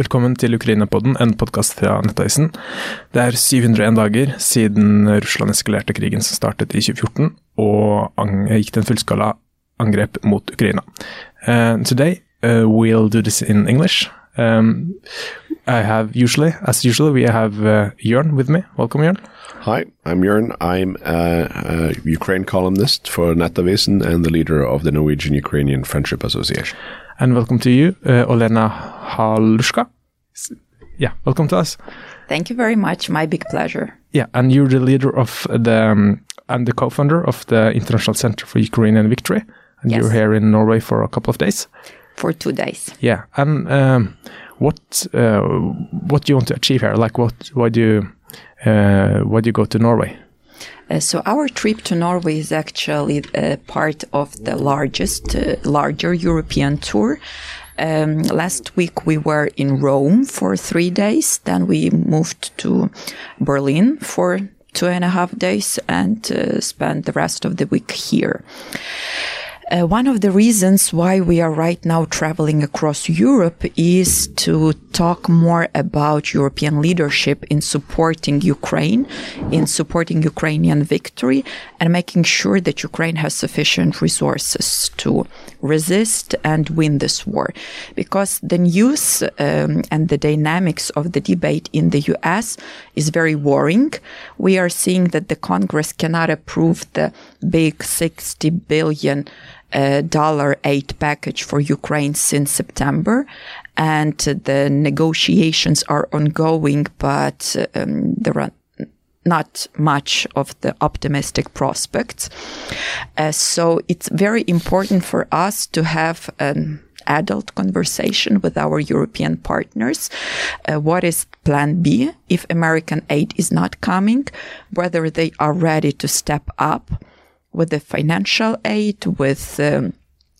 Velkommen til Ukraina-podden, en podkast fra Nettavisen. Det er 701 dager siden Russland eskalerte krigen som startet i 2014, og gikk til en fullskala angrep mot Ukraina. Uh, today uh, we'll do this in English. Um, I have usually, as usual, we have uh, Jørn with me. Welcome, Jørn. Hi, I'm Jørn. I'm a, a Ukraine columnist for Nettavisen and the leader of the Norwegian-Ukrainian Friendship Association. And welcome to you, uh, Olena Halushka. Yeah, welcome to us. Thank you very much. My big pleasure. Yeah, and you're the leader of the um, and the co-founder of the International Center for Ukrainian Victory. And Yes. you're here in Norway for a couple of days. For two days. Yeah, and um, what uh, what do you want to achieve here? Like, what why do you uh, why do you go to Norway? Uh, so our trip to Norway is actually uh, part of the largest, uh, larger European tour. Um, last week we were in Rome for three days. Then we moved to Berlin for two and a half days and uh, spent the rest of the week here. Uh, one of the reasons why we are right now traveling across Europe is to talk more about European leadership in supporting Ukraine, in supporting Ukrainian victory, and making sure that Ukraine has sufficient resources to resist and win this war. Because the news um, and the dynamics of the debate in the US is very worrying. We are seeing that the Congress cannot approve the big 60 billion dollar aid package for Ukraine since September, and the negotiations are ongoing, but um, there are not much of the optimistic prospects. Uh, so it's very important for us to have an adult conversation with our European partners. Uh, what is plan B if American aid is not coming? Whether they are ready to step up with the financial aid, with um,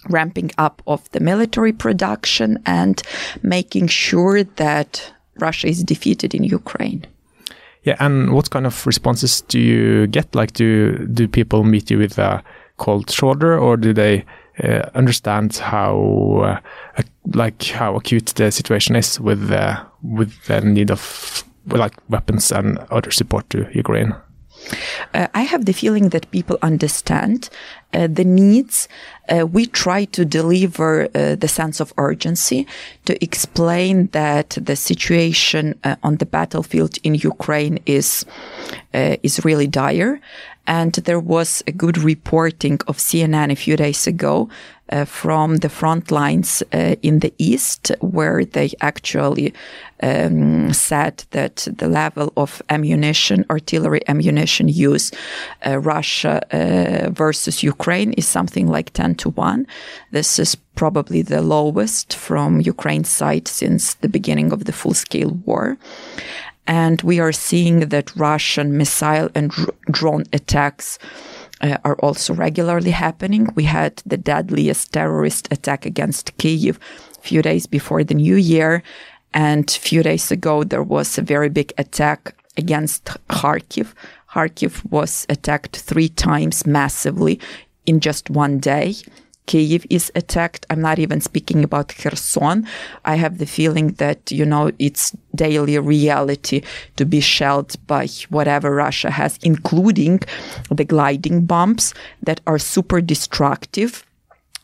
ramping up of the military production, and making sure that Russia is defeated in Ukraine. Yeah, and what kind of responses do you get? Like, do do people meet you with a cold shoulder, or do they uh, understand how uh, like how acute the situation is with uh, with the need of like weapons and other support to Ukraine? Uh, I have the feeling that people understand uh, the needs. Uh, we try to deliver uh, the sense of urgency to explain that the situation uh, on the battlefield in Ukraine is uh, is really dire. And there was a good reporting of CNN a few days ago uh, from the front lines uh, in the east, where they actually um, said that the level of ammunition, artillery ammunition use, uh, Russia uh, versus Ukraine is something like 10 to 1. This is probably the lowest from Ukraine's side since the beginning of the full scale war. And we are seeing that Russian missile and dr- drone attacks uh, are also regularly happening. We had the deadliest terrorist attack against Kyiv a few days before the new year. And a few days ago, there was a very big attack against Kharkiv. Kharkiv was attacked three times massively in just one day. Kyiv is attacked. I'm not even speaking about Kherson. I have the feeling that, you know, it's daily reality to be shelled by whatever Russia has, including the gliding bombs that are super destructive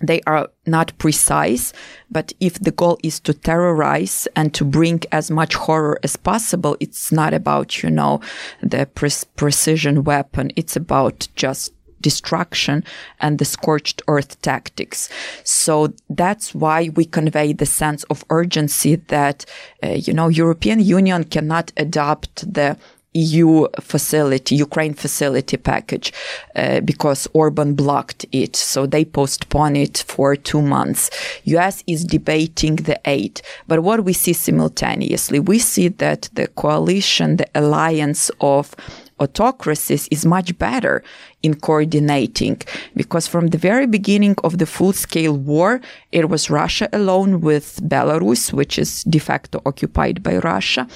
they are not precise, but if the goal is to terrorize and to bring as much horror as possible, it's not about, you know, the pre- precision weapon. It's about just destruction and the scorched earth tactics. So that's why we convey the sense of urgency that, uh, you know, European Union cannot adopt the EU facility, Ukraine facility package, uh, because Orban blocked it. So they postponed it for two months. US is debating the aid. But what we see simultaneously, we see that the coalition, the alliance of autocracies is much better in coordinating because from the very beginning of the full scale war, it was Russia alone with Belarus, which is de facto occupied by Russia.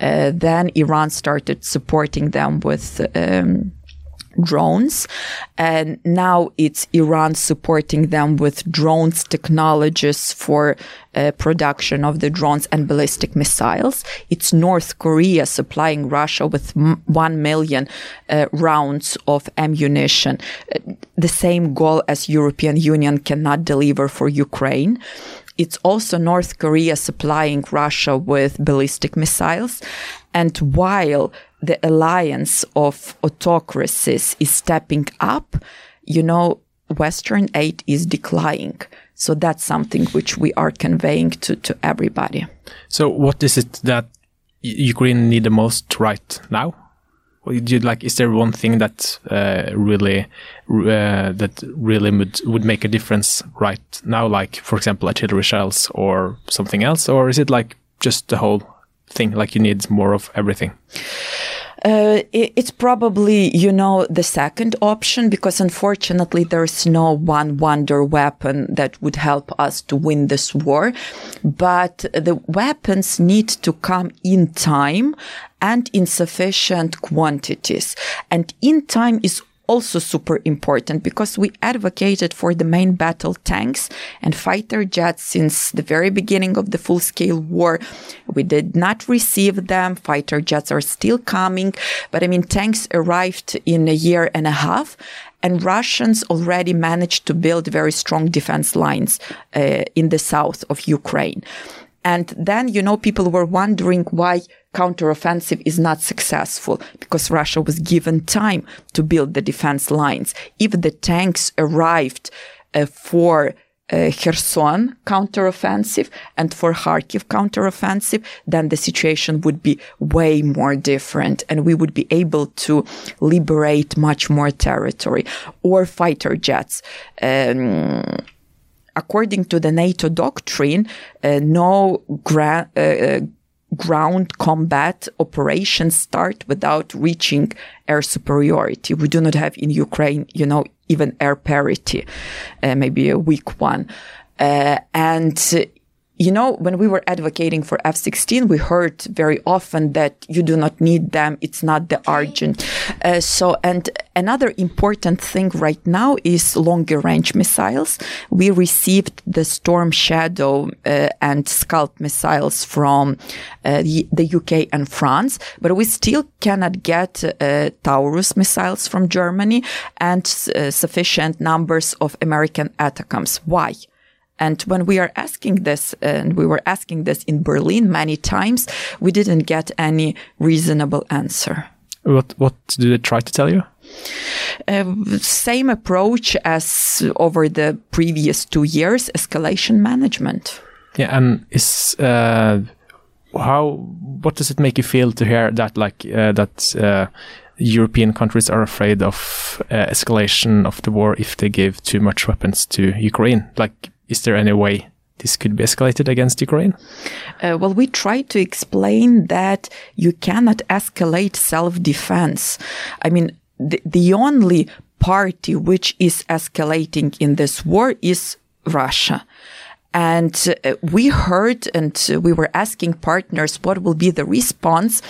Uh, then Iran started supporting them with um, drones. And now it's Iran supporting them with drones technologies for uh, production of the drones and ballistic missiles. It's North Korea supplying Russia with m- 1 million uh, rounds of ammunition. Uh, the same goal as European Union cannot deliver for Ukraine. It's also North Korea supplying Russia with ballistic missiles. And while the alliance of autocracies is stepping up, you know, Western aid is declining. So that's something which we are conveying to, to everybody. So what is it that Ukraine need the most right now? You, like, is there one thing that uh, really uh, that really would would make a difference right now? Like, for example, artillery shells or something else, or is it like just the whole thing? Like, you need more of everything. Uh, it, it's probably, you know, the second option because unfortunately there's no one wonder weapon that would help us to win this war. But the weapons need to come in time and in sufficient quantities. And in time is also super important because we advocated for the main battle tanks and fighter jets since the very beginning of the full scale war. We did not receive them. Fighter jets are still coming, but I mean, tanks arrived in a year and a half and Russians already managed to build very strong defense lines uh, in the south of Ukraine. And then, you know, people were wondering why counteroffensive is not successful because Russia was given time to build the defense lines. If the tanks arrived uh, for uh, Kherson counteroffensive and for Kharkiv counteroffensive, then the situation would be way more different and we would be able to liberate much more territory or fighter jets. Um, according to the NATO doctrine, uh, no gra- uh, uh, ground combat operations start without reaching air superiority. We do not have in Ukraine, you know, even air parity, uh, maybe a weak one. Uh, and you know, when we were advocating for F-16, we heard very often that you do not need them. It's not the urgent. Uh, so, and another important thing right now is longer range missiles. We received the Storm Shadow uh, and Scalp missiles from uh, the, the, UK and France, but we still cannot get uh, Taurus missiles from Germany and uh, sufficient numbers of American ATACMS. Why? And when we are asking this, and we were asking this in Berlin many times, we didn't get any reasonable answer. What what did they try to tell you? Uh, same approach as over the previous two years, escalation management. Yeah, and is uh, how what does it make you feel to hear that like uh, that uh, European countries are afraid of uh, escalation of the war if they give too much weapons to Ukraine? Like is there any way this could be escalated against Ukraine? Uh, well, we try to explain that you cannot escalate self defense. I mean, the, the only party which is escalating in this war is Russia. And uh, we heard and we were asking partners what will be the response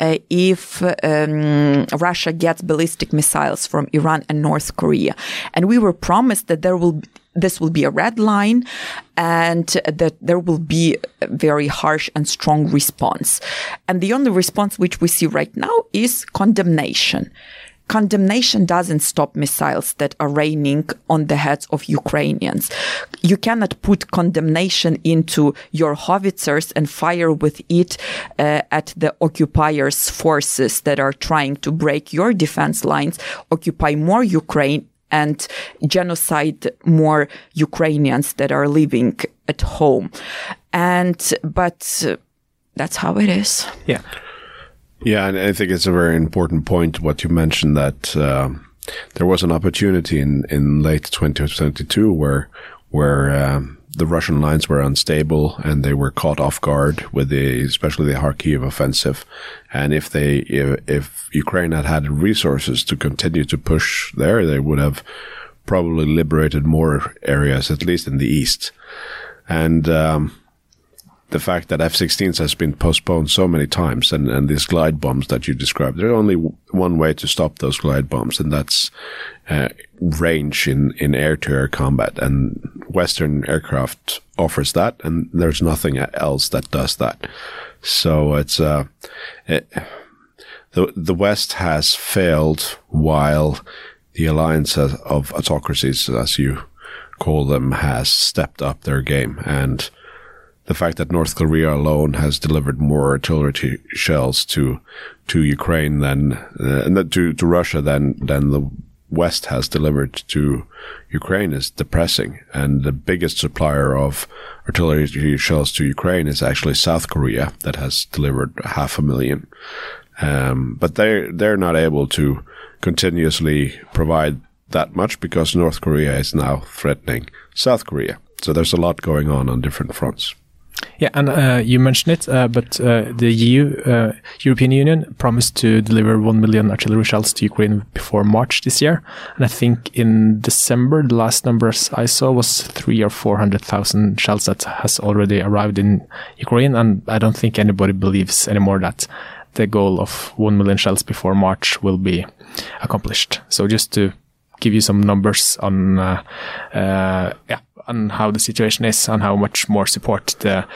uh, if um, Russia gets ballistic missiles from Iran and North Korea. And we were promised that there will be this will be a red line and that there will be a very harsh and strong response. And the only response which we see right now is condemnation. Condemnation doesn't stop missiles that are raining on the heads of Ukrainians. You cannot put condemnation into your howitzers and fire with it uh, at the occupiers' forces that are trying to break your defense lines, occupy more Ukraine, and genocide more Ukrainians that are living at home. And, but uh, that's how it is. Yeah. Yeah, and I think it's a very important point what you mentioned that uh, there was an opportunity in, in late 2022 where where um, the Russian lines were unstable and they were caught off guard with the especially the Kharkiv offensive. And if they if, if Ukraine had had resources to continue to push there, they would have probably liberated more areas, at least in the east. And um, the fact that F-16s has been postponed so many times, and and these glide bombs that you described, there's only one way to stop those glide bombs, and that's uh, range in in air-to-air combat. And Western aircraft offers that, and there's nothing else that does that. So it's uh, it, the the West has failed while the alliance of autocracies, as you call them, has stepped up their game. And the fact that North Korea alone has delivered more artillery shells to to Ukraine than uh, to to Russia than than the West has delivered to Ukraine is depressing. And the biggest supplier of artillery shells to Ukraine is actually South Korea that has delivered half a million. Um, but they they're not able to continuously provide that much because North Korea is now threatening South Korea. So there's a lot going on on different fronts. Yeah, and uh, you mentioned it, uh, but uh, the EU, uh, European Union, promised to deliver 1 million artillery shells to Ukraine before March this year. And I think in December, the last numbers I saw was three or 400,000 shells that has already arrived in Ukraine. And I don't think anybody believes anymore that the goal of 1 million shells before March will be accomplished. So just to give you some numbers on, uh, uh, yeah, on how the situation is and how much more support the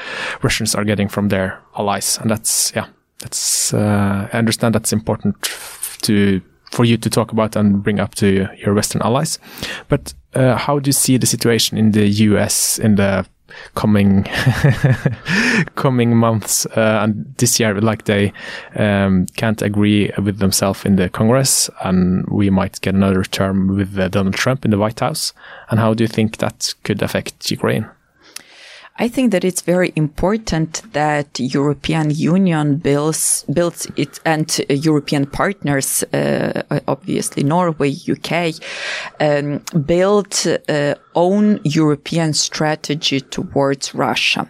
Russians are getting from their allies. And that's, yeah, that's, uh, I understand that's important to, for you to talk about and bring up to your Western allies. But, uh, how do you see the situation in the US in the coming coming months uh, and this year like they um, can't agree with themselves in the congress and we might get another term with uh, donald trump in the white house. And how do you think that could affect ukraine I think that it's very important that European Union builds builds it and uh, European partners, uh, obviously Norway, UK, um, build uh, own European strategy towards Russia,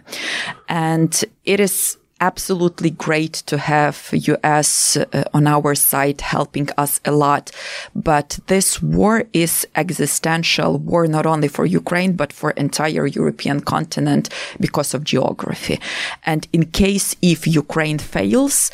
and it is absolutely great to have US uh, on our side helping us a lot. But this war is existential war not only for Ukraine, but for entire European continent because of geography. And in case if Ukraine fails,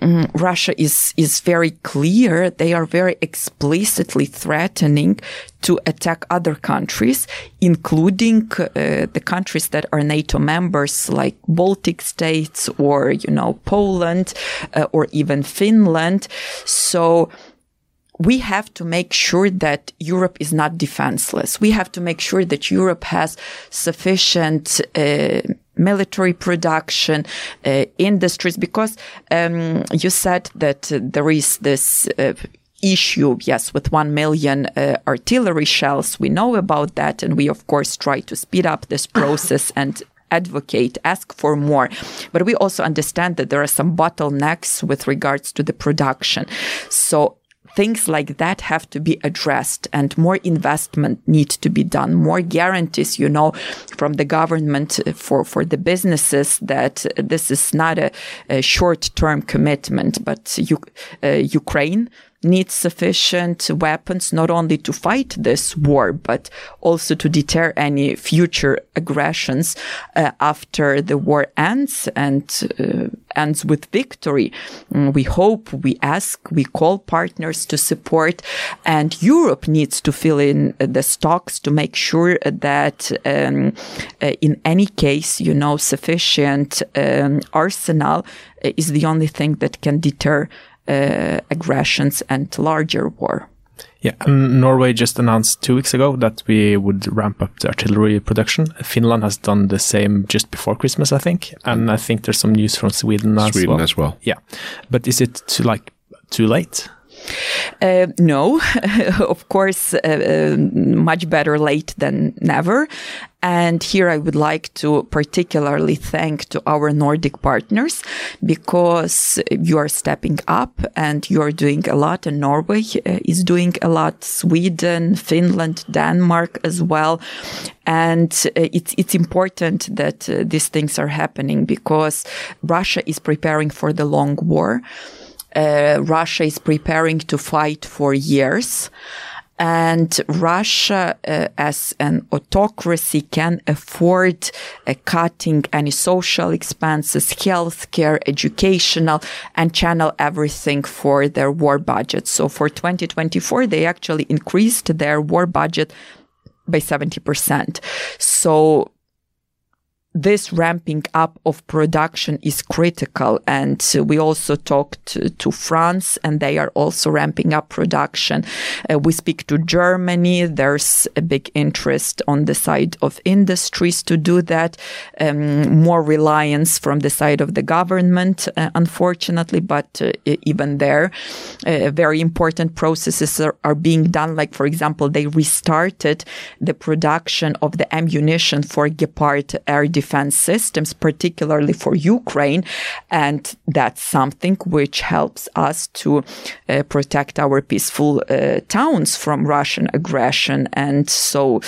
um, Russia is is very clear. They are very explicitly threatening to attack other countries, including uh, the countries that are NATO members, like Baltic states or you know Poland uh, or even Finland. So we have to make sure that Europe is not defenseless. We have to make sure that Europe has sufficient uh, military production, uh, industries, because um, you said that uh, there is this uh, issue, yes, with 1 million uh, artillery shells. We know about that. And we, of course, try to speed up this process and advocate, ask for more. But we also understand that there are some bottlenecks with regards to the production. So things like that have to be addressed and more investment needs to be done, more guarantees, you know, from the government for, for the businesses that this is not a, a short term commitment, but you, uh, Ukraine needs sufficient weapons not only to fight this war, but also to deter any future aggressions uh, after the war ends and uh, ends with victory. Mm, we hope, we ask, we call partners to support, and Europe needs to fill in the stocks to make sure that um, uh, in any case, you know, sufficient um, arsenal is the only thing that can deter Uh, aggressions and larger war. Yeah, and Norway just announced two weeks ago that we would ramp up the artillery production. Finland has done the same just before Christmas, I think, and I think there's some news from Sweden as Sweden well. Sweden as well. Yeah, but is it too like too late? Uh, no, of course, uh, uh, much better late than never. And here I would like to particularly thank to our Nordic partners because you are stepping up and you are doing a lot and Norway uh, is doing a lot, Sweden, Finland, Denmark as well. And uh, it's, it's important that uh, these things are happening because Russia is preparing for the long war uh, Russia is preparing to fight for years. And Russia, uh, as an autocracy, can afford uh, cutting any social expenses, healthcare, educational, and channel everything for their war budget. So for 2024, they actually increased their war budget by 70%. So this ramping up of production is critical. And we also talked to, France and they are also ramping up production. Uh, we speak to Germany. There's a big interest on the side of industries to do that. Um, more reliance from the side of the government, uh, unfortunately, but uh, even there, uh, very important processes are, are being done. Like, for example, they restarted the production of the ammunition for Gepard air defense defense systems, particularly for Ukraine. And that's something which helps us to uh, protect our peaceful uh, towns from Russian aggression. And so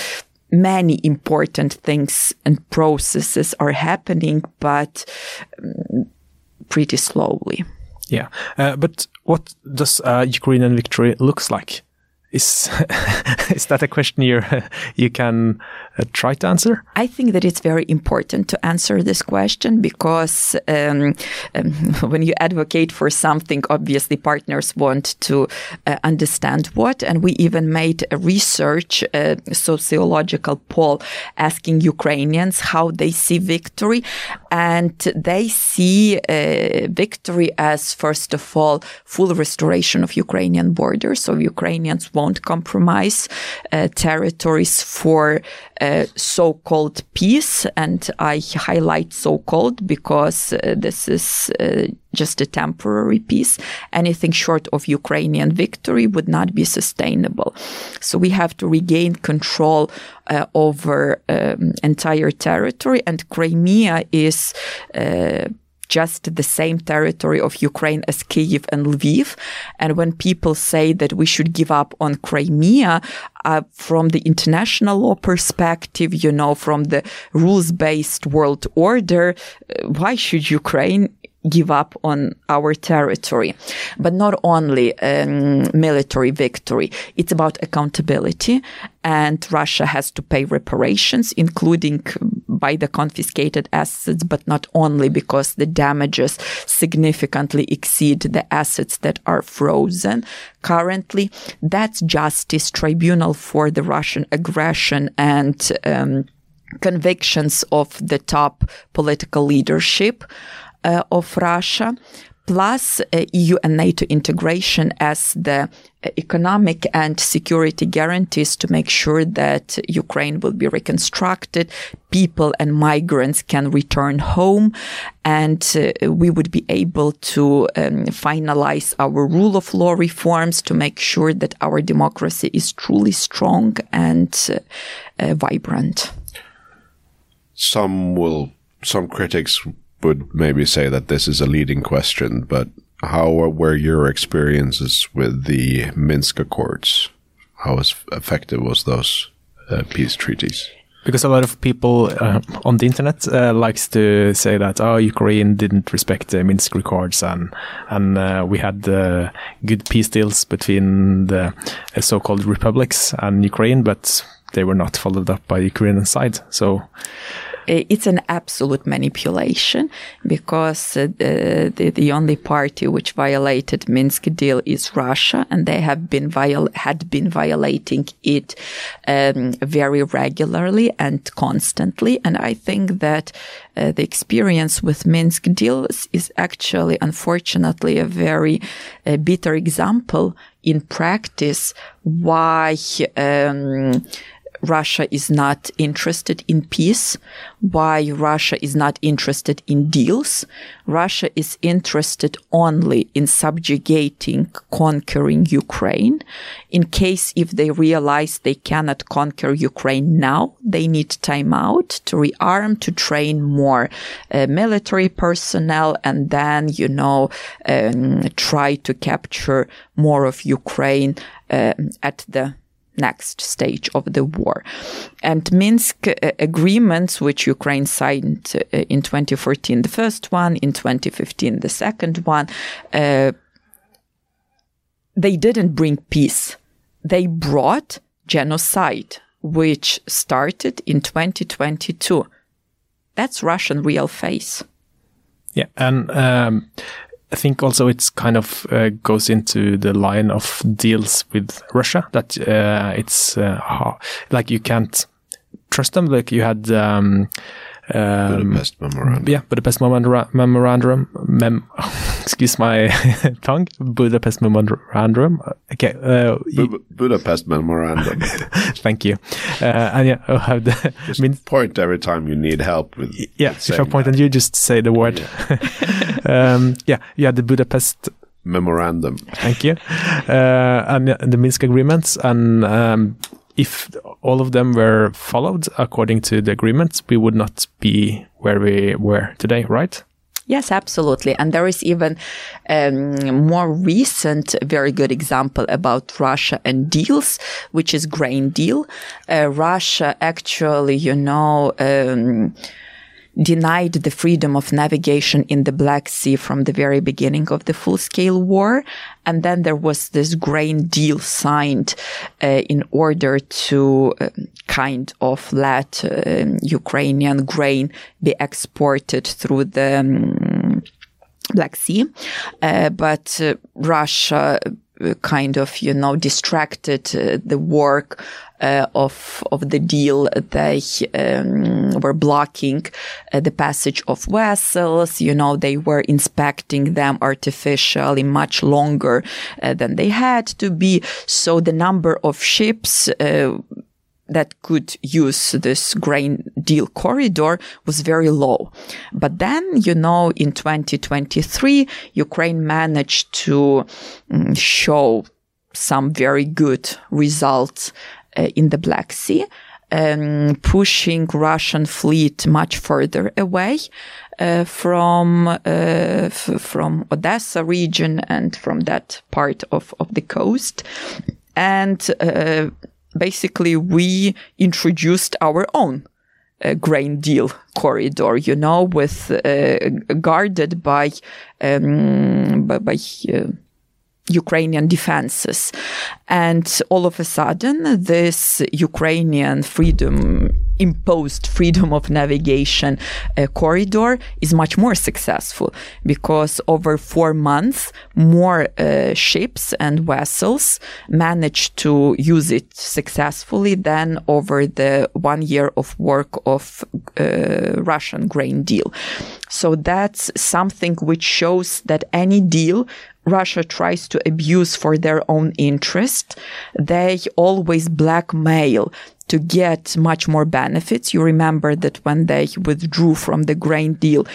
many important things and processes are happening, but um, pretty slowly. Yeah. Uh, but what does uh, Ukrainian victory looks like? Is is that a question you you can try to answer? I think that it's very important to answer this question because um, um, when you advocate for something, obviously partners want to uh, understand what. And we even made a research, a sociological poll, asking Ukrainians how they see victory, and they see uh, victory as first of all full restoration of Ukrainian borders. So Ukrainians won't compromise uh, territories for uh, so-called peace. And I highlight so-called because uh, this is uh, just a temporary peace. Anything short of Ukrainian victory would not be sustainable. So we have to regain control uh, over um, entire territory and Crimea is uh, just the same territory of Ukraine as Kiev and Lviv. And when people say that we should give up on Crimea, uh, from the international law perspective, you know, from the rules based world order, uh, why should Ukraine give up on our territory. But not only um, military victory, it's about accountability. And Russia has to pay reparations, including by the confiscated assets, but not only because the damages significantly exceed the assets that are frozen currently. That's justice tribunal for the Russian aggression and um, convictions of the top political leadership uh, of Russia, plus uh, EU and NATO integration as the uh, economic and security guarantees to make sure that Ukraine will be reconstructed, people and migrants can return home, and uh, we would be able to um, finalize our rule of law reforms to make sure that our democracy is truly strong and uh, vibrant. Some will, some critics would maybe say that this is a leading question, but how were your experiences with the Minsk Accords? How effective was those uh, peace treaties? Because a lot of people uh, on the internet uh, likes to say that oh Ukraine didn't respect the Minsk Accords and and uh, we had good peace deals between the uh, so-called republics and Ukraine, but they were not followed up by the Ukrainian side. So it's an absolute manipulation because uh, the, the only party which violated Minsk deal is Russia, and they have been viol- had been violating it um, very regularly and constantly. And I think that uh, the experience with Minsk deals is actually, unfortunately, a very uh, bitter example in practice why. Um, Russia is not interested in peace, why Russia is not interested in deals. Russia is interested only in subjugating, conquering Ukraine. In case if they realize they cannot conquer Ukraine now, they need time out to rearm, to train more uh, military personnel, and then, you know, um, try to capture more of Ukraine uh, at the next stage of the war. And Minsk uh, agreements, which Ukraine signed uh, in 2014, the first one, in 2015, the second one, uh, they didn't bring peace they brought genocide, which started in 2022. That's Russian real face. Yeah, and um, I think also it's kind of uh, goes into the line of deals with Russia that uh, it's uh, like you can't trust them. Like you had um, um, Budapest memorandum. Yeah, Budapest memorandum. Mem excuse my tongue. Budapest memorandum. Okay. Uh, Bu Budapest memorandum. Thank you. Uh, and yeah, I have the just mean, point every time you need help with. Yeah, if I point that. and you just say the word. Yeah. um, yeah, yeah, the Budapest memorandum. Thank you. Uh, and the Minsk agreements and. Um, if all of them were followed according to the agreements, we would not be where we were today, right? Yes, absolutely. And there is even um, more recent, very good example about Russia and deals, which is grain deal. Uh, Russia actually, you know, um, denied the freedom of navigation in the Black Sea from the very beginning of the full scale war. And then there was this grain deal signed uh, in order to uh, kind of let uh, Ukrainian grain be exported through the um, Black Sea. Uh, but uh, Russia kind of, you know, distracted the work uh, of of the deal, they um, were blocking uh, the passage of vessels. You know, they were inspecting them artificially much longer uh, than they had to be. So the number of ships uh, that could use this grain deal corridor was very low. But then, you know, in 2023, Ukraine managed to um, show some very good results uh, in the Black Sea. Um, pushing Russian fleet much further away uh, from uh, f- from Odessa region and from that part of, of the coast, and uh, basically we introduced our own uh, grain deal corridor, you know, with uh, guarded by um, by, by uh, Ukrainian defenses. And all of a sudden, this Ukrainian freedom imposed freedom of navigation uh, corridor is much more successful because over four months, more uh, ships and vessels managed to use it successfully than over the one year of work of uh, Russian grain deal. So that's something which shows that any deal Russia tries to abuse for their own interest, they always blackmail to get much more benefits. You remember that when they withdrew from the grain deal,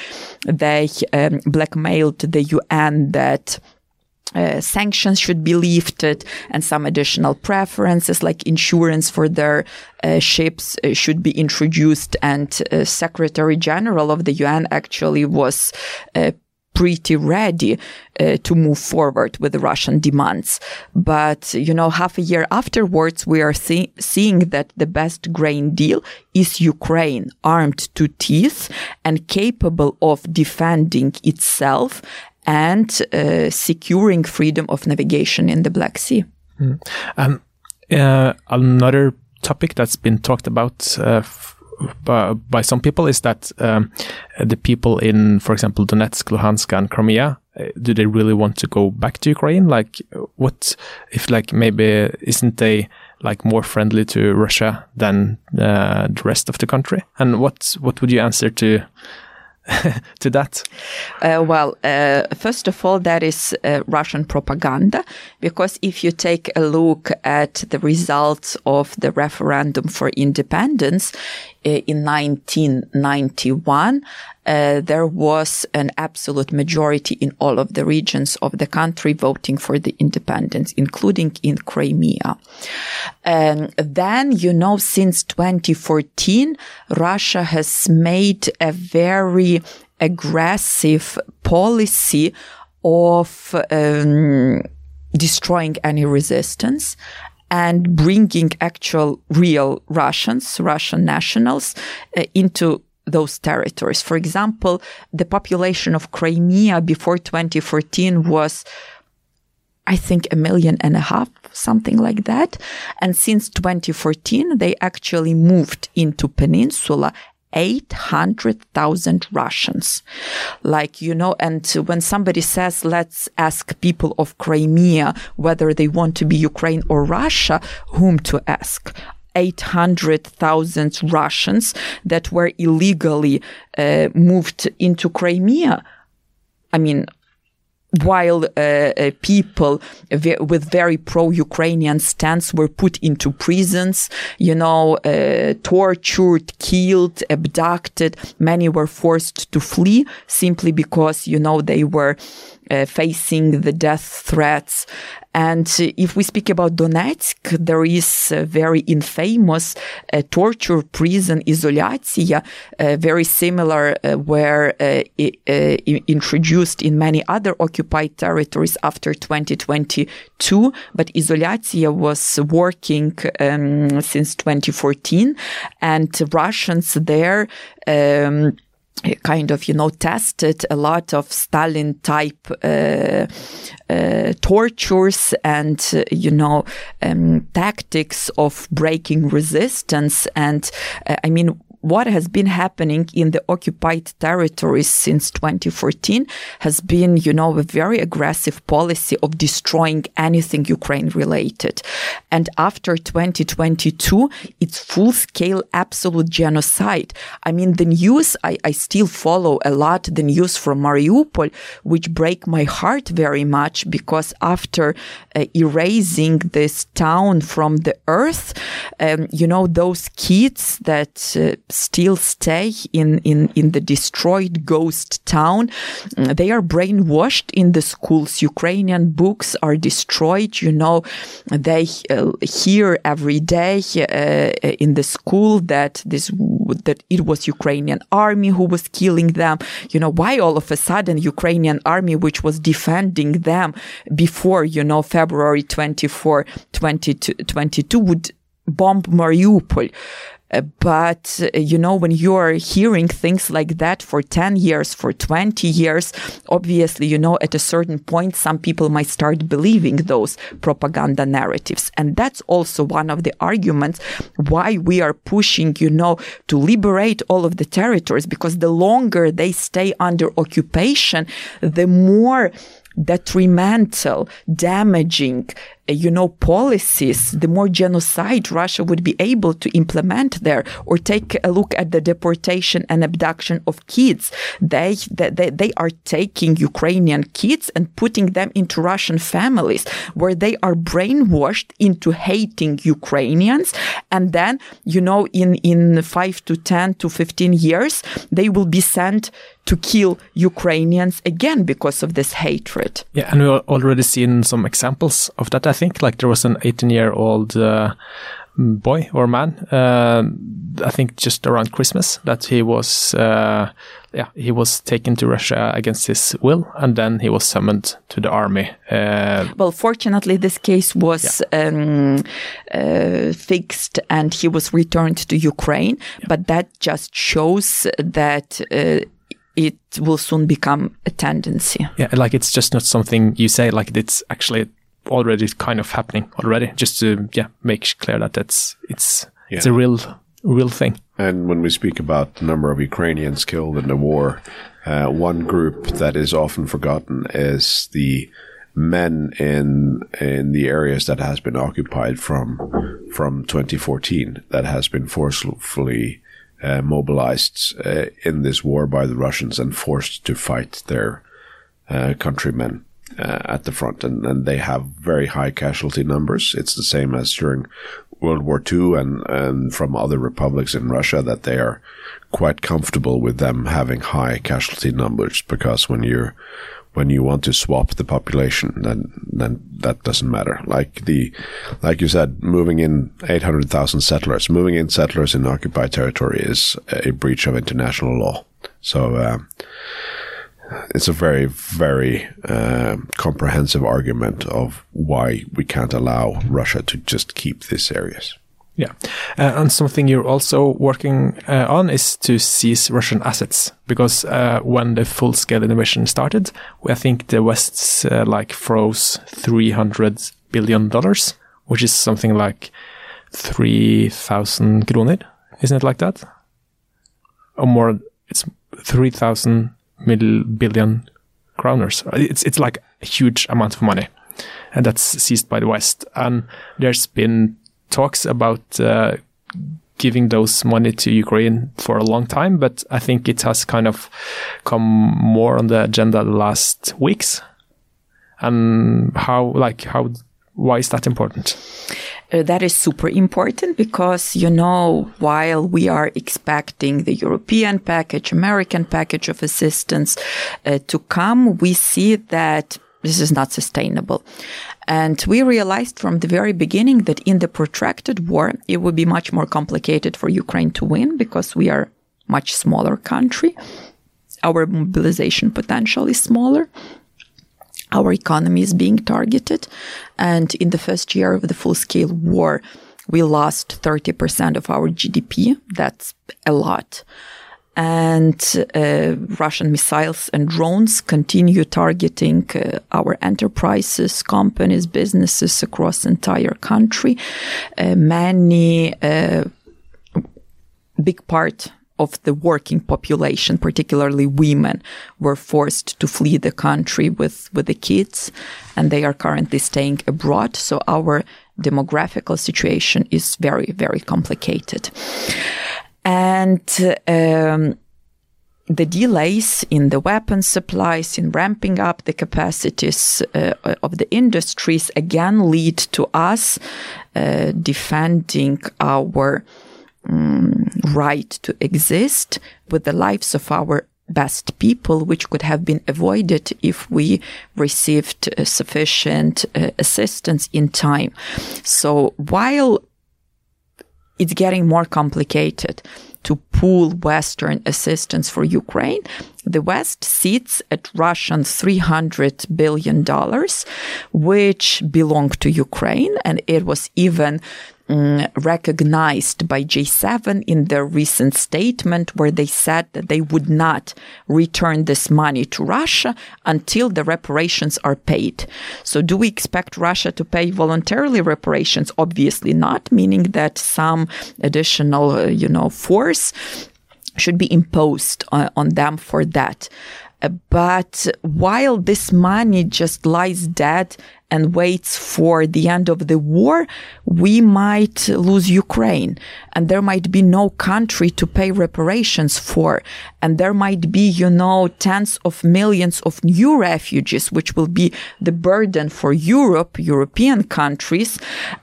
they um, blackmailed the UN that uh, sanctions should be lifted and some additional preferences like insurance for their uh, ships uh, should be introduced and uh, secretary general of the un actually was uh, pretty ready uh, to move forward with the Russian demands. But, you know, half a year afterwards, we are see- seeing that the best grain deal is Ukraine armed to teeth and capable of defending itself and uh, securing freedom of navigation in the Black Sea. Mm. Um, uh, another topic that's been talked about uh, by, some people is that um, the people in, for example, Donetsk, Luhansk, and Crimea, uh, do they really want to go back to Ukraine? Like, what if, like, maybe isn't they like more friendly to Russia than uh, the rest of the country? And what what would you answer to to that? Uh, well, uh, first of all, that is uh, Russian propaganda, because if you take a look at the results of the referendum for independence uh, in 1991, uh, there was an absolute majority in all of the regions of the country voting for the independence, including in Crimea. And then, you know, since 2014, Russia has made a very aggressive policy of um, destroying any resistance and bringing actual real Russians, Russian nationals, uh, into those territories. For example, the population of Crimea before 2014 was, I think, a million and a half, something like that. And since 2014, they actually moved into peninsula 800,000 Russians. Like, you know, and when somebody says, let's ask people of Crimea whether they want to be Ukraine or Russia, whom to ask? 800,000 Russians that were illegally uh, moved into Crimea. I mean, while uh, uh, people ve- with very pro-Ukrainian stance were put into prisons, you know, uh, tortured, killed, abducted. Many were forced to flee simply because, you know, they were uh, facing the death threats. And if we speak about Donetsk, there is a very infamous uh, torture prison, Izolyatsiya, uh, very similar, uh, were uh, uh, introduced in many other occupied territories after 2022. But Izolyatsiya was working um, since 2014, and Russians there. Um, kind of, you know, tested a lot of Stalin type uh, uh, tortures and, uh, you know, um, tactics of breaking resistance. And uh, I mean, what has been happening in the occupied territories since 2014 has been, you know, a very aggressive policy of destroying anything Ukraine related. And after 2022, it's full scale absolute genocide. I mean, the news, I, I still follow a lot the news from Mariupol, which break my heart very much because after uh, erasing this town from the earth, um, you know, those kids that uh, still stay in, in, in the destroyed ghost town. They are brainwashed in the schools. Ukrainian books are destroyed. You know, they uh, hear every day uh, in the school that this, that it was Ukrainian army who was killing them. You know, why all of a sudden Ukrainian army, which was defending them before, you know, February 24, 2022 would bomb Mariupol. Uh, but, uh, you know, when you are hearing things like that for 10 years, for 20 years, obviously, you know, at a certain point, some people might start believing those propaganda narratives. And that's also one of the arguments why we are pushing, you know, to liberate all of the territories, because the longer they stay under occupation, the more detrimental, damaging, Uh, you know, policies, the more genocide Russia would be able to implement there. Or take a look at the deportation and abduction of kids. They, they, they are taking Ukrainian kids and putting them into Russian families where they are brainwashed into hating Ukrainians. And then, you know, in, in five to 10 to 15 years, they will be sent to kill Ukrainians again because of this hatred. Yeah, and we've already seen some examples of that. I think like there was an 18 year old uh, boy or man, uh, I think just around Christmas, that he was, uh, yeah, he was taken to Russia against his will, and then he was summoned to the army. Uh, well, fortunately, this case was yeah. um, uh, fixed, and he was returned to Ukraine. Yeah. But that just shows that uh, it will soon become a tendency. Yeah, like it's just not something you say, like it's actually already kind of happening already. Just to yeah make clear that that's it's yeah. it's a real real thing. And when we speak about the number of Ukrainians killed in the war, uh, one group that is often forgotten is the men in in the areas that has been occupied from from 2014 that has been forcefully uh, mobilized uh, in this war by the Russians and forced to fight their uh, countrymen uh, at the front. And, and they have very high casualty numbers. It's the same as during World War II and, and from other republics in Russia that they are quite comfortable with them having high casualty numbers because when you're when you want to swap the population, then then that doesn't matter. Like the, like you said, moving in eight hundred thousand settlers, moving in settlers in occupied territory is a breach of international law. So uh, it's a very very uh, comprehensive argument of why we can't allow Russia to just keep these areas. Yeah. Uh, and something you're also working uh, on is to seize Russian assets because uh, when the full scale invasion started, I think the West uh, like froze 300 billion dollars which is something like 3,000 kroner. Isn't it like that? Or more, it's 3,000 mil billion kroners. It's, it's like a huge amount of money. And that's seized by the West. And there's been talks about uh, giving those money to Ukraine for a long time, but I think it has kind of come more on the agenda the last weeks. And how, like, how, why is that important? Uh, that is super important because, you know, while we are expecting the European package, American package of assistance uh, to come, we see that this is not sustainable. And we realized from the very beginning that in the protracted war, it would be much more complicated for Ukraine to win because we are much smaller country. Our mobilization potential is smaller. Our economy is being targeted. And in the first year of the full scale war, we lost 30% of our GDP. That's a lot and uh, Russian missiles and drones continue targeting uh, our enterprises, companies, businesses across entire country. Uh, many uh, big part of the working population, particularly women, were forced to flee the country with, with the kids, and they are currently staying abroad. So our demographical situation is very, very complicated. And um, the delays in the weapon supplies, in ramping up the capacities uh, of the industries, again lead to us uh, defending our um, right to exist with the lives of our best people, which could have been avoided if we received uh, sufficient uh, assistance in time. So while it's getting more complicated to pool Western assistance for Ukraine. The West sits at Russian $300 billion, which belong to Ukraine. And it was even um, recognized by G7 in their recent statement where they said that they would not return this money to Russia until the reparations are paid. So do we expect Russia to pay voluntarily reparations? Obviously not, meaning that some additional, uh, you know, force should be imposed on, on them for that. Uh, but while this money just lies dead and waits for the end of the war, we might lose Ukraine and there might be no country to pay reparations for. And there might be, you know, tens of millions of new refugees, which will be the burden for Europe, European countries,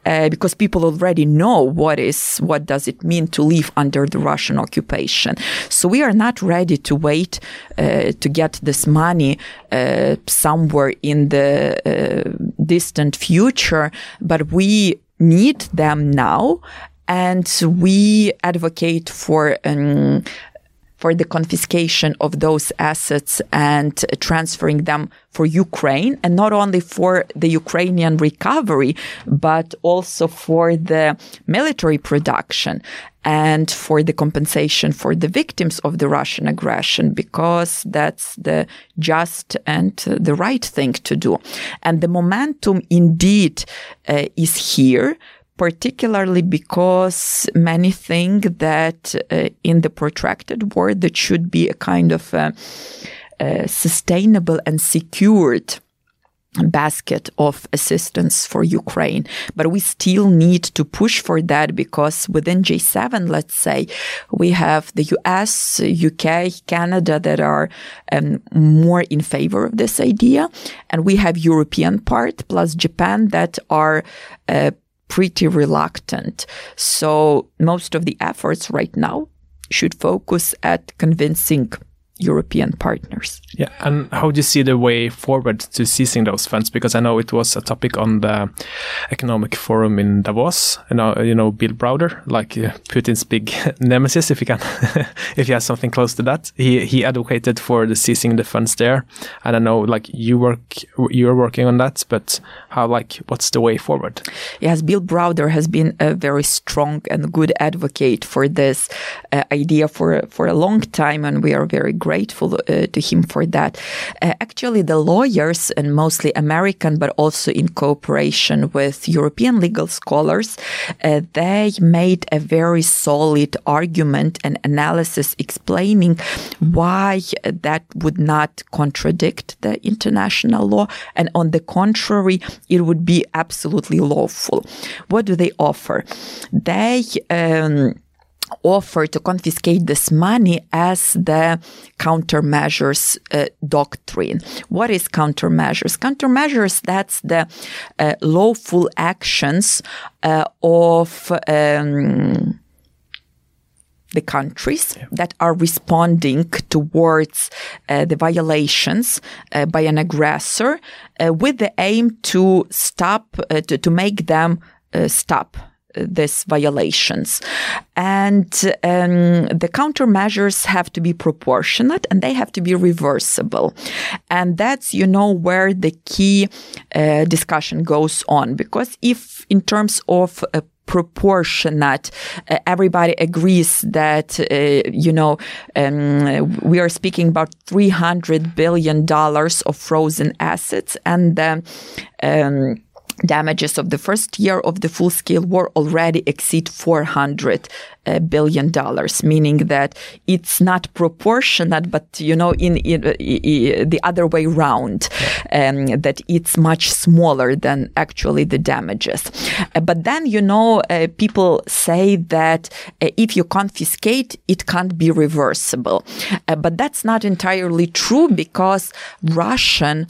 uh, because people already know what is, what does it mean to live under the Russian occupation. So we are not ready to wait uh, to get this money uh, somewhere in the uh, distant future, but we need them now. And we advocate for um, for the confiscation of those assets and transferring them for Ukraine and not only for the Ukrainian recovery, but also for the military production and for the compensation for the victims of the Russian aggression, because that's the just and the right thing to do. And the momentum indeed uh, is here particularly because many think that uh, in the protracted war that should be a kind of uh, uh, sustainable and secured basket of assistance for Ukraine. But we still need to push for that because within G7, let's say, we have the US, UK, Canada that are um, more in favor of this idea. And we have European part plus Japan that are uh, pretty reluctant. So most of the efforts right now should focus at convincing European partners. Yeah, and how do you see the way forward to seizing those funds? Because I know it was a topic on the economic forum in Davos. And uh, you know, Bill Browder, like uh, Putin's big nemesis, if you can, if he has something close to that, he he advocated for the seizing the funds there. And I know, like you work, you're working on that, but how, like, what's the way forward? Yes, Bill Browder has been a very strong and good advocate for this uh, idea for for a long time, and we are very grateful uh, to him for that. Uh, actually, the lawyers, and mostly American, but also in cooperation with European legal scholars, uh, they made a very solid argument and analysis explaining why that would not contradict the international law, and on the contrary, it would be absolutely lawful. What do they offer? They um, offer to confiscate this money as the countermeasures uh, doctrine. What is countermeasures? Countermeasures, that's the uh, lawful actions uh, of um, the countries yeah. that are responding towards uh, the violations uh, by an aggressor uh, with the aim to stop, uh, to, to make them uh, stop these violations. And um, the countermeasures have to be proportionate and they have to be reversible. And that's, you know, where the key uh, discussion goes on. Because if in terms of uh, proportionate. Uh, everybody agrees that, uh, you know, um, we are speaking about $300 billion of frozen assets and um, um damages of the first year of the full scale war already exceed 400 uh, billion dollars meaning that it's not proportionate but you know in, in, in the other way round um, that it's much smaller than actually the damages. Uh, but then you know uh, people say that uh, if you confiscate it can't be reversible. Uh, but that's not entirely true because russian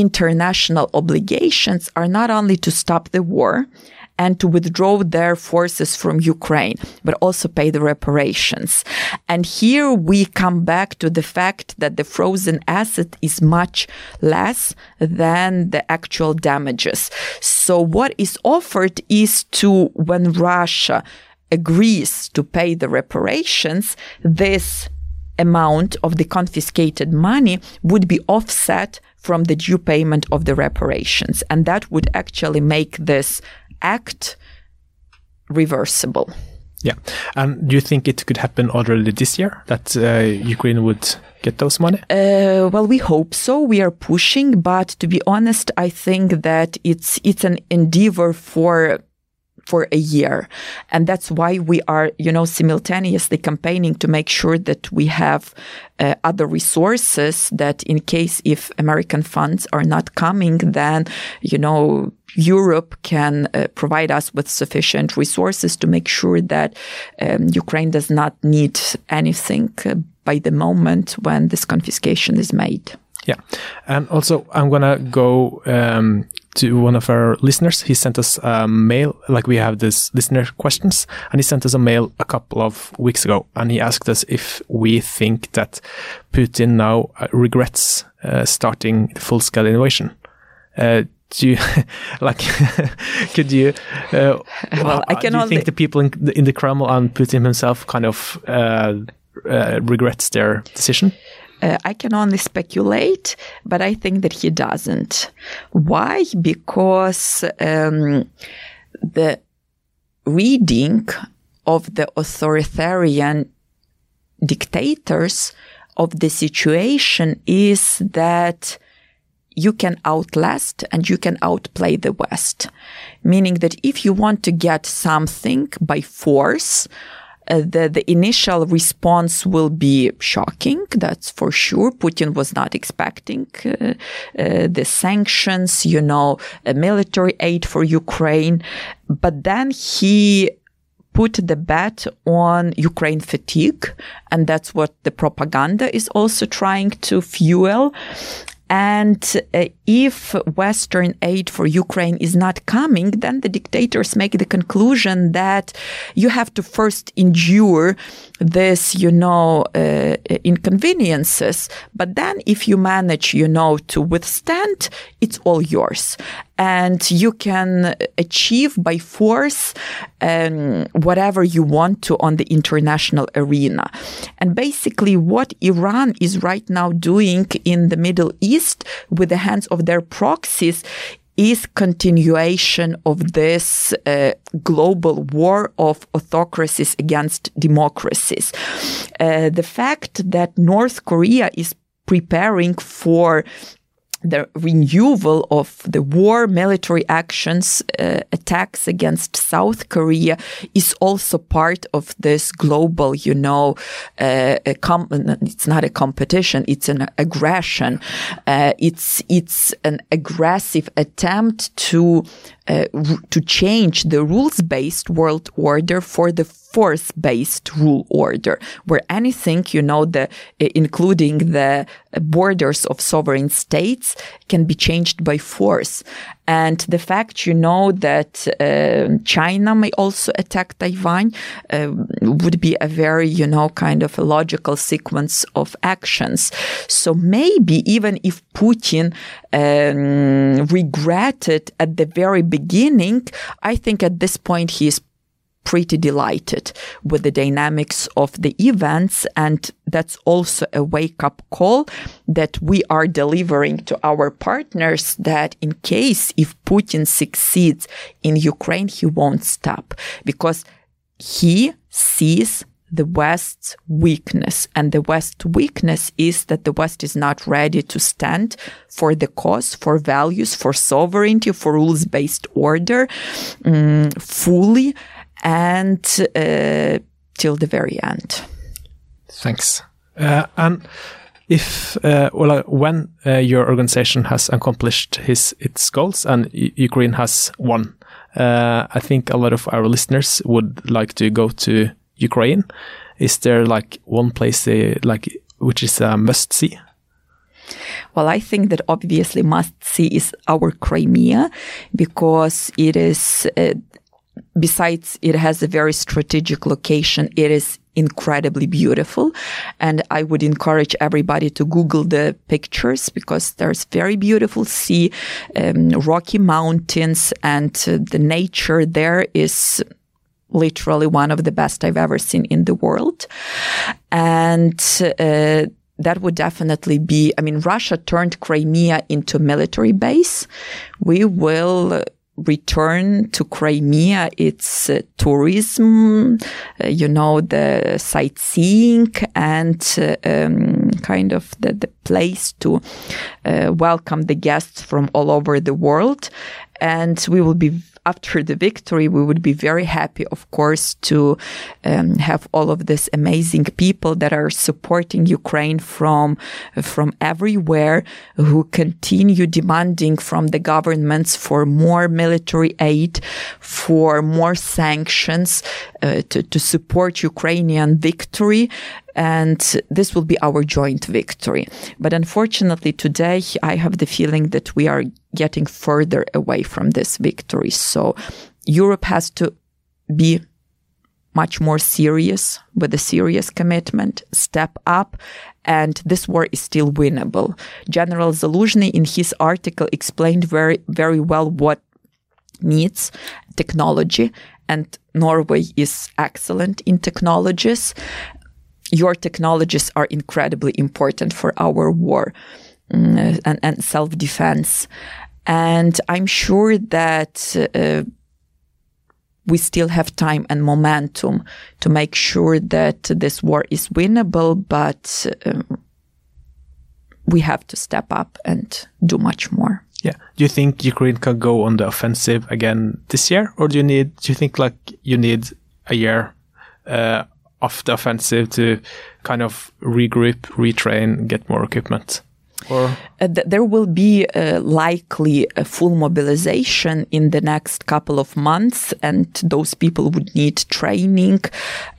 international obligations are not only to stop the war and to withdraw their forces from Ukraine, but also pay the reparations. And here we come back to the fact that the frozen asset is much less than the actual damages. So what is offered is to, when Russia agrees to pay the reparations, this amount of the confiscated money would be offset from the due payment of the reparations. And that would actually make this act reversible. Yeah. And do you think it could happen already this year that uh, Ukraine would get those money? Uh, well, we hope so. We are pushing, but to be honest, I think that it's it's an endeavor for for a year. And that's why we are, you know, simultaneously campaigning to make sure that we have uh, other resources that in case if American funds are not coming, then, you know, Europe can uh, provide us with sufficient resources to make sure that um, Ukraine does not need anything uh, by the moment when this confiscation is made. Yeah. And also, I'm going to go um, to one of our listeners. He sent us a mail, like we have this listener questions, and he sent us a mail a couple of weeks ago, and he asked us if we think that Putin now uh, regrets uh, starting the full-scale invasion. Uh, do you like? could you? Uh, well, I can. Do you think the people in the, in the Kremlin and Putin himself kind of uh, uh, regrets their decision? Uh, I can only speculate, but I think that he doesn't. Why? Because um, the reading of the authoritarian dictators of the situation is that you can outlast and you can outplay the West. Meaning that if you want to get something by force, uh, the, the initial response will be shocking, that's for sure. Putin was not expecting uh, uh, the sanctions, you know, military aid for Ukraine. But then he put the bet on Ukraine fatigue. And that's what the propaganda is also trying to fuel. And uh, if Western aid for Ukraine is not coming, then the dictators make the conclusion that you have to first endure this, you know, uh, inconveniences. But then if you manage, you know, to withstand, it's all yours and you can achieve by force um, whatever you want to on the international arena. And basically, what Iran is right now doing in the Middle East with the hands of their proxies is continuation of this uh, global war of autocracies against democracies. Uh, the fact that North Korea is preparing for the renewal of the war military actions uh, attacks against south korea is also part of this global you know uh, it's not a competition it's an aggression. Uh, it's it's an aggressive attempt to uh, to change the rules based world order for the force based rule order, where anything, you know, the, including the borders of sovereign states can be changed by force. And the fact, you know, that uh, China may also attack Taiwan uh, would be a very, you know, kind of a logical sequence of actions. So maybe even if Putin um, regretted at the very beginning, I think at this point he is pretty delighted with the dynamics of the events. And that's also a wake up call that we are delivering to our partners that in case if Putin succeeds in Ukraine, he won't stop because he sees the West's weakness. And the West's weakness is that the West is not ready to stand for the cause, for values, for sovereignty, for rules based order um, fully and uh, till the very end. Thanks. Uh, and if uh, well, uh, when uh, your organization has accomplished his its goals and Ukraine has won, uh, I think a lot of our listeners would like to go to Ukraine. Is there like one place they like which is a must see? Well, I think that obviously must see is our Crimea because it is uh, besides it has a very strategic location, it is incredibly beautiful. And I would encourage everybody to Google the pictures because there's very beautiful sea, um, rocky mountains, and uh, the nature there is literally one of the best I've ever seen in the world. And uh, that would definitely be, I mean, Russia turned Crimea into a military base. We will return to Crimea, it's uh, tourism, uh, you know, the sightseeing and uh, um, kind of the, the place to uh, welcome the guests from all over the world. And we will be after the victory, we would be very happy, of course, to um, have all of these amazing people that are supporting Ukraine from from everywhere, who continue demanding from the governments for more military aid, for more sanctions uh, to, to support Ukrainian victory and this will be our joint victory. But unfortunately, today I have the feeling that we are getting further away from this victory. So Europe has to be much more serious with a serious commitment, step up, and this war is still winnable. General Zaluzhny in his article explained very, very well what needs technology and Norway is excellent in technologies your technologies are incredibly important for our war mm, and, and self defense. And I'm sure that uh, we still have time and momentum to make sure that this war is winnable, but um, we have to step up and do much more. Yeah. Do you think Ukraine can go on the offensive again this year, or do you need? Do you think like you need a year uh, off the offensive to kind of regroup, retrain, get more equipment? Or? Uh, th- there will be uh, likely a full mobilization in the next couple of months, and those people would need training.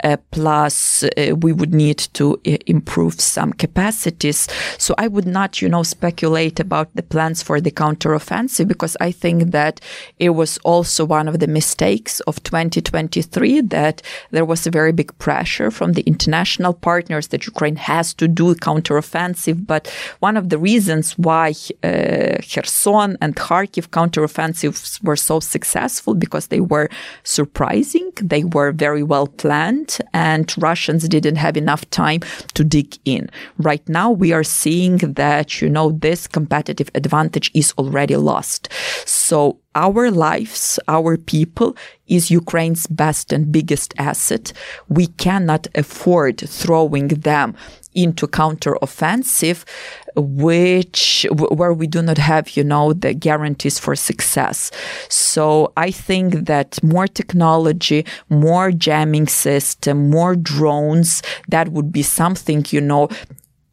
Uh, plus, we would need to improve some capacities. So I would not, you know, speculate about the plans for the counteroffensive because I think that it was also one of the mistakes of 2023 that there was a very big pressure from the international partners that Ukraine has to do a counteroffensive, but one of of the reasons why uh, Kherson and Kharkiv counteroffensives were so successful because they were surprising, they were very well planned, and Russians didn't have enough time to dig in. Right now, we are seeing that, you know, this competitive advantage is already lost. So our lives, our people is Ukraine's best and biggest asset. We cannot afford throwing them into counteroffensive, which where we do not have, you know, the guarantees for success. So I think that more technology, more jamming system, more drones, that would be something, you know,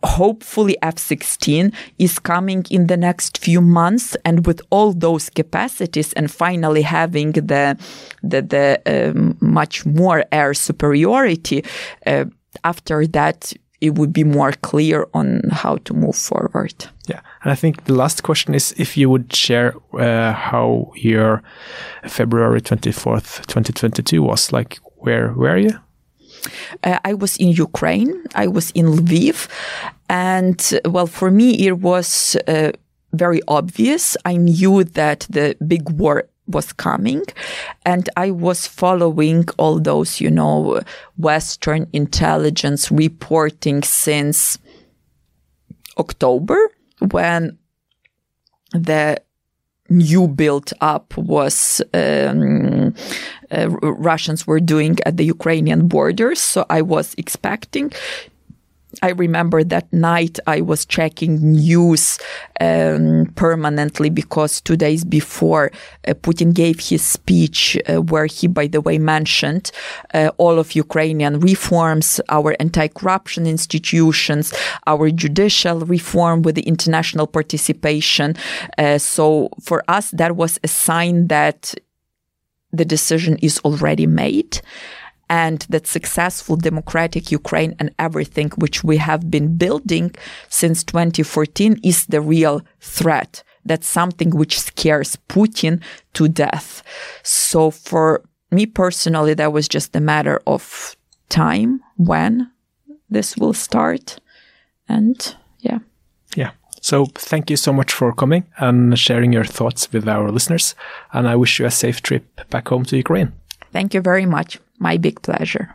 hopefully F-16 is coming in the next few months and with all those capacities and finally having the the, the um, much more air superiority uh, after that it would be more clear on how to move forward. Yeah, and I think the last question is if you would share uh, how your February 24th, 2022 was like. Where were you? Uh, I was in Ukraine. I was in Lviv. And well, for me, it was uh, very obvious. I knew that the big war was coming and I was following all those, you know, Western intelligence reporting since October when the new build up was um, uh, Russians were doing at the Ukrainian borders. So I was expecting I remember that night I was checking news um, permanently because two days before uh, Putin gave his speech, uh, where he, by the way, mentioned uh, all of Ukrainian reforms, our anti-corruption institutions, our judicial reform with the international participation. Uh, so for us, that was a sign that the decision is already made and that successful democratic Ukraine and everything which we have been building since 2014 is the real threat. That's something which scares Putin to death. So for me personally, that was just a matter of time when this will start. And yeah. Yeah. So thank you so much for coming and sharing your thoughts with our listeners. And I wish you a safe trip back home to Ukraine. Thank you very much. My big pleasure.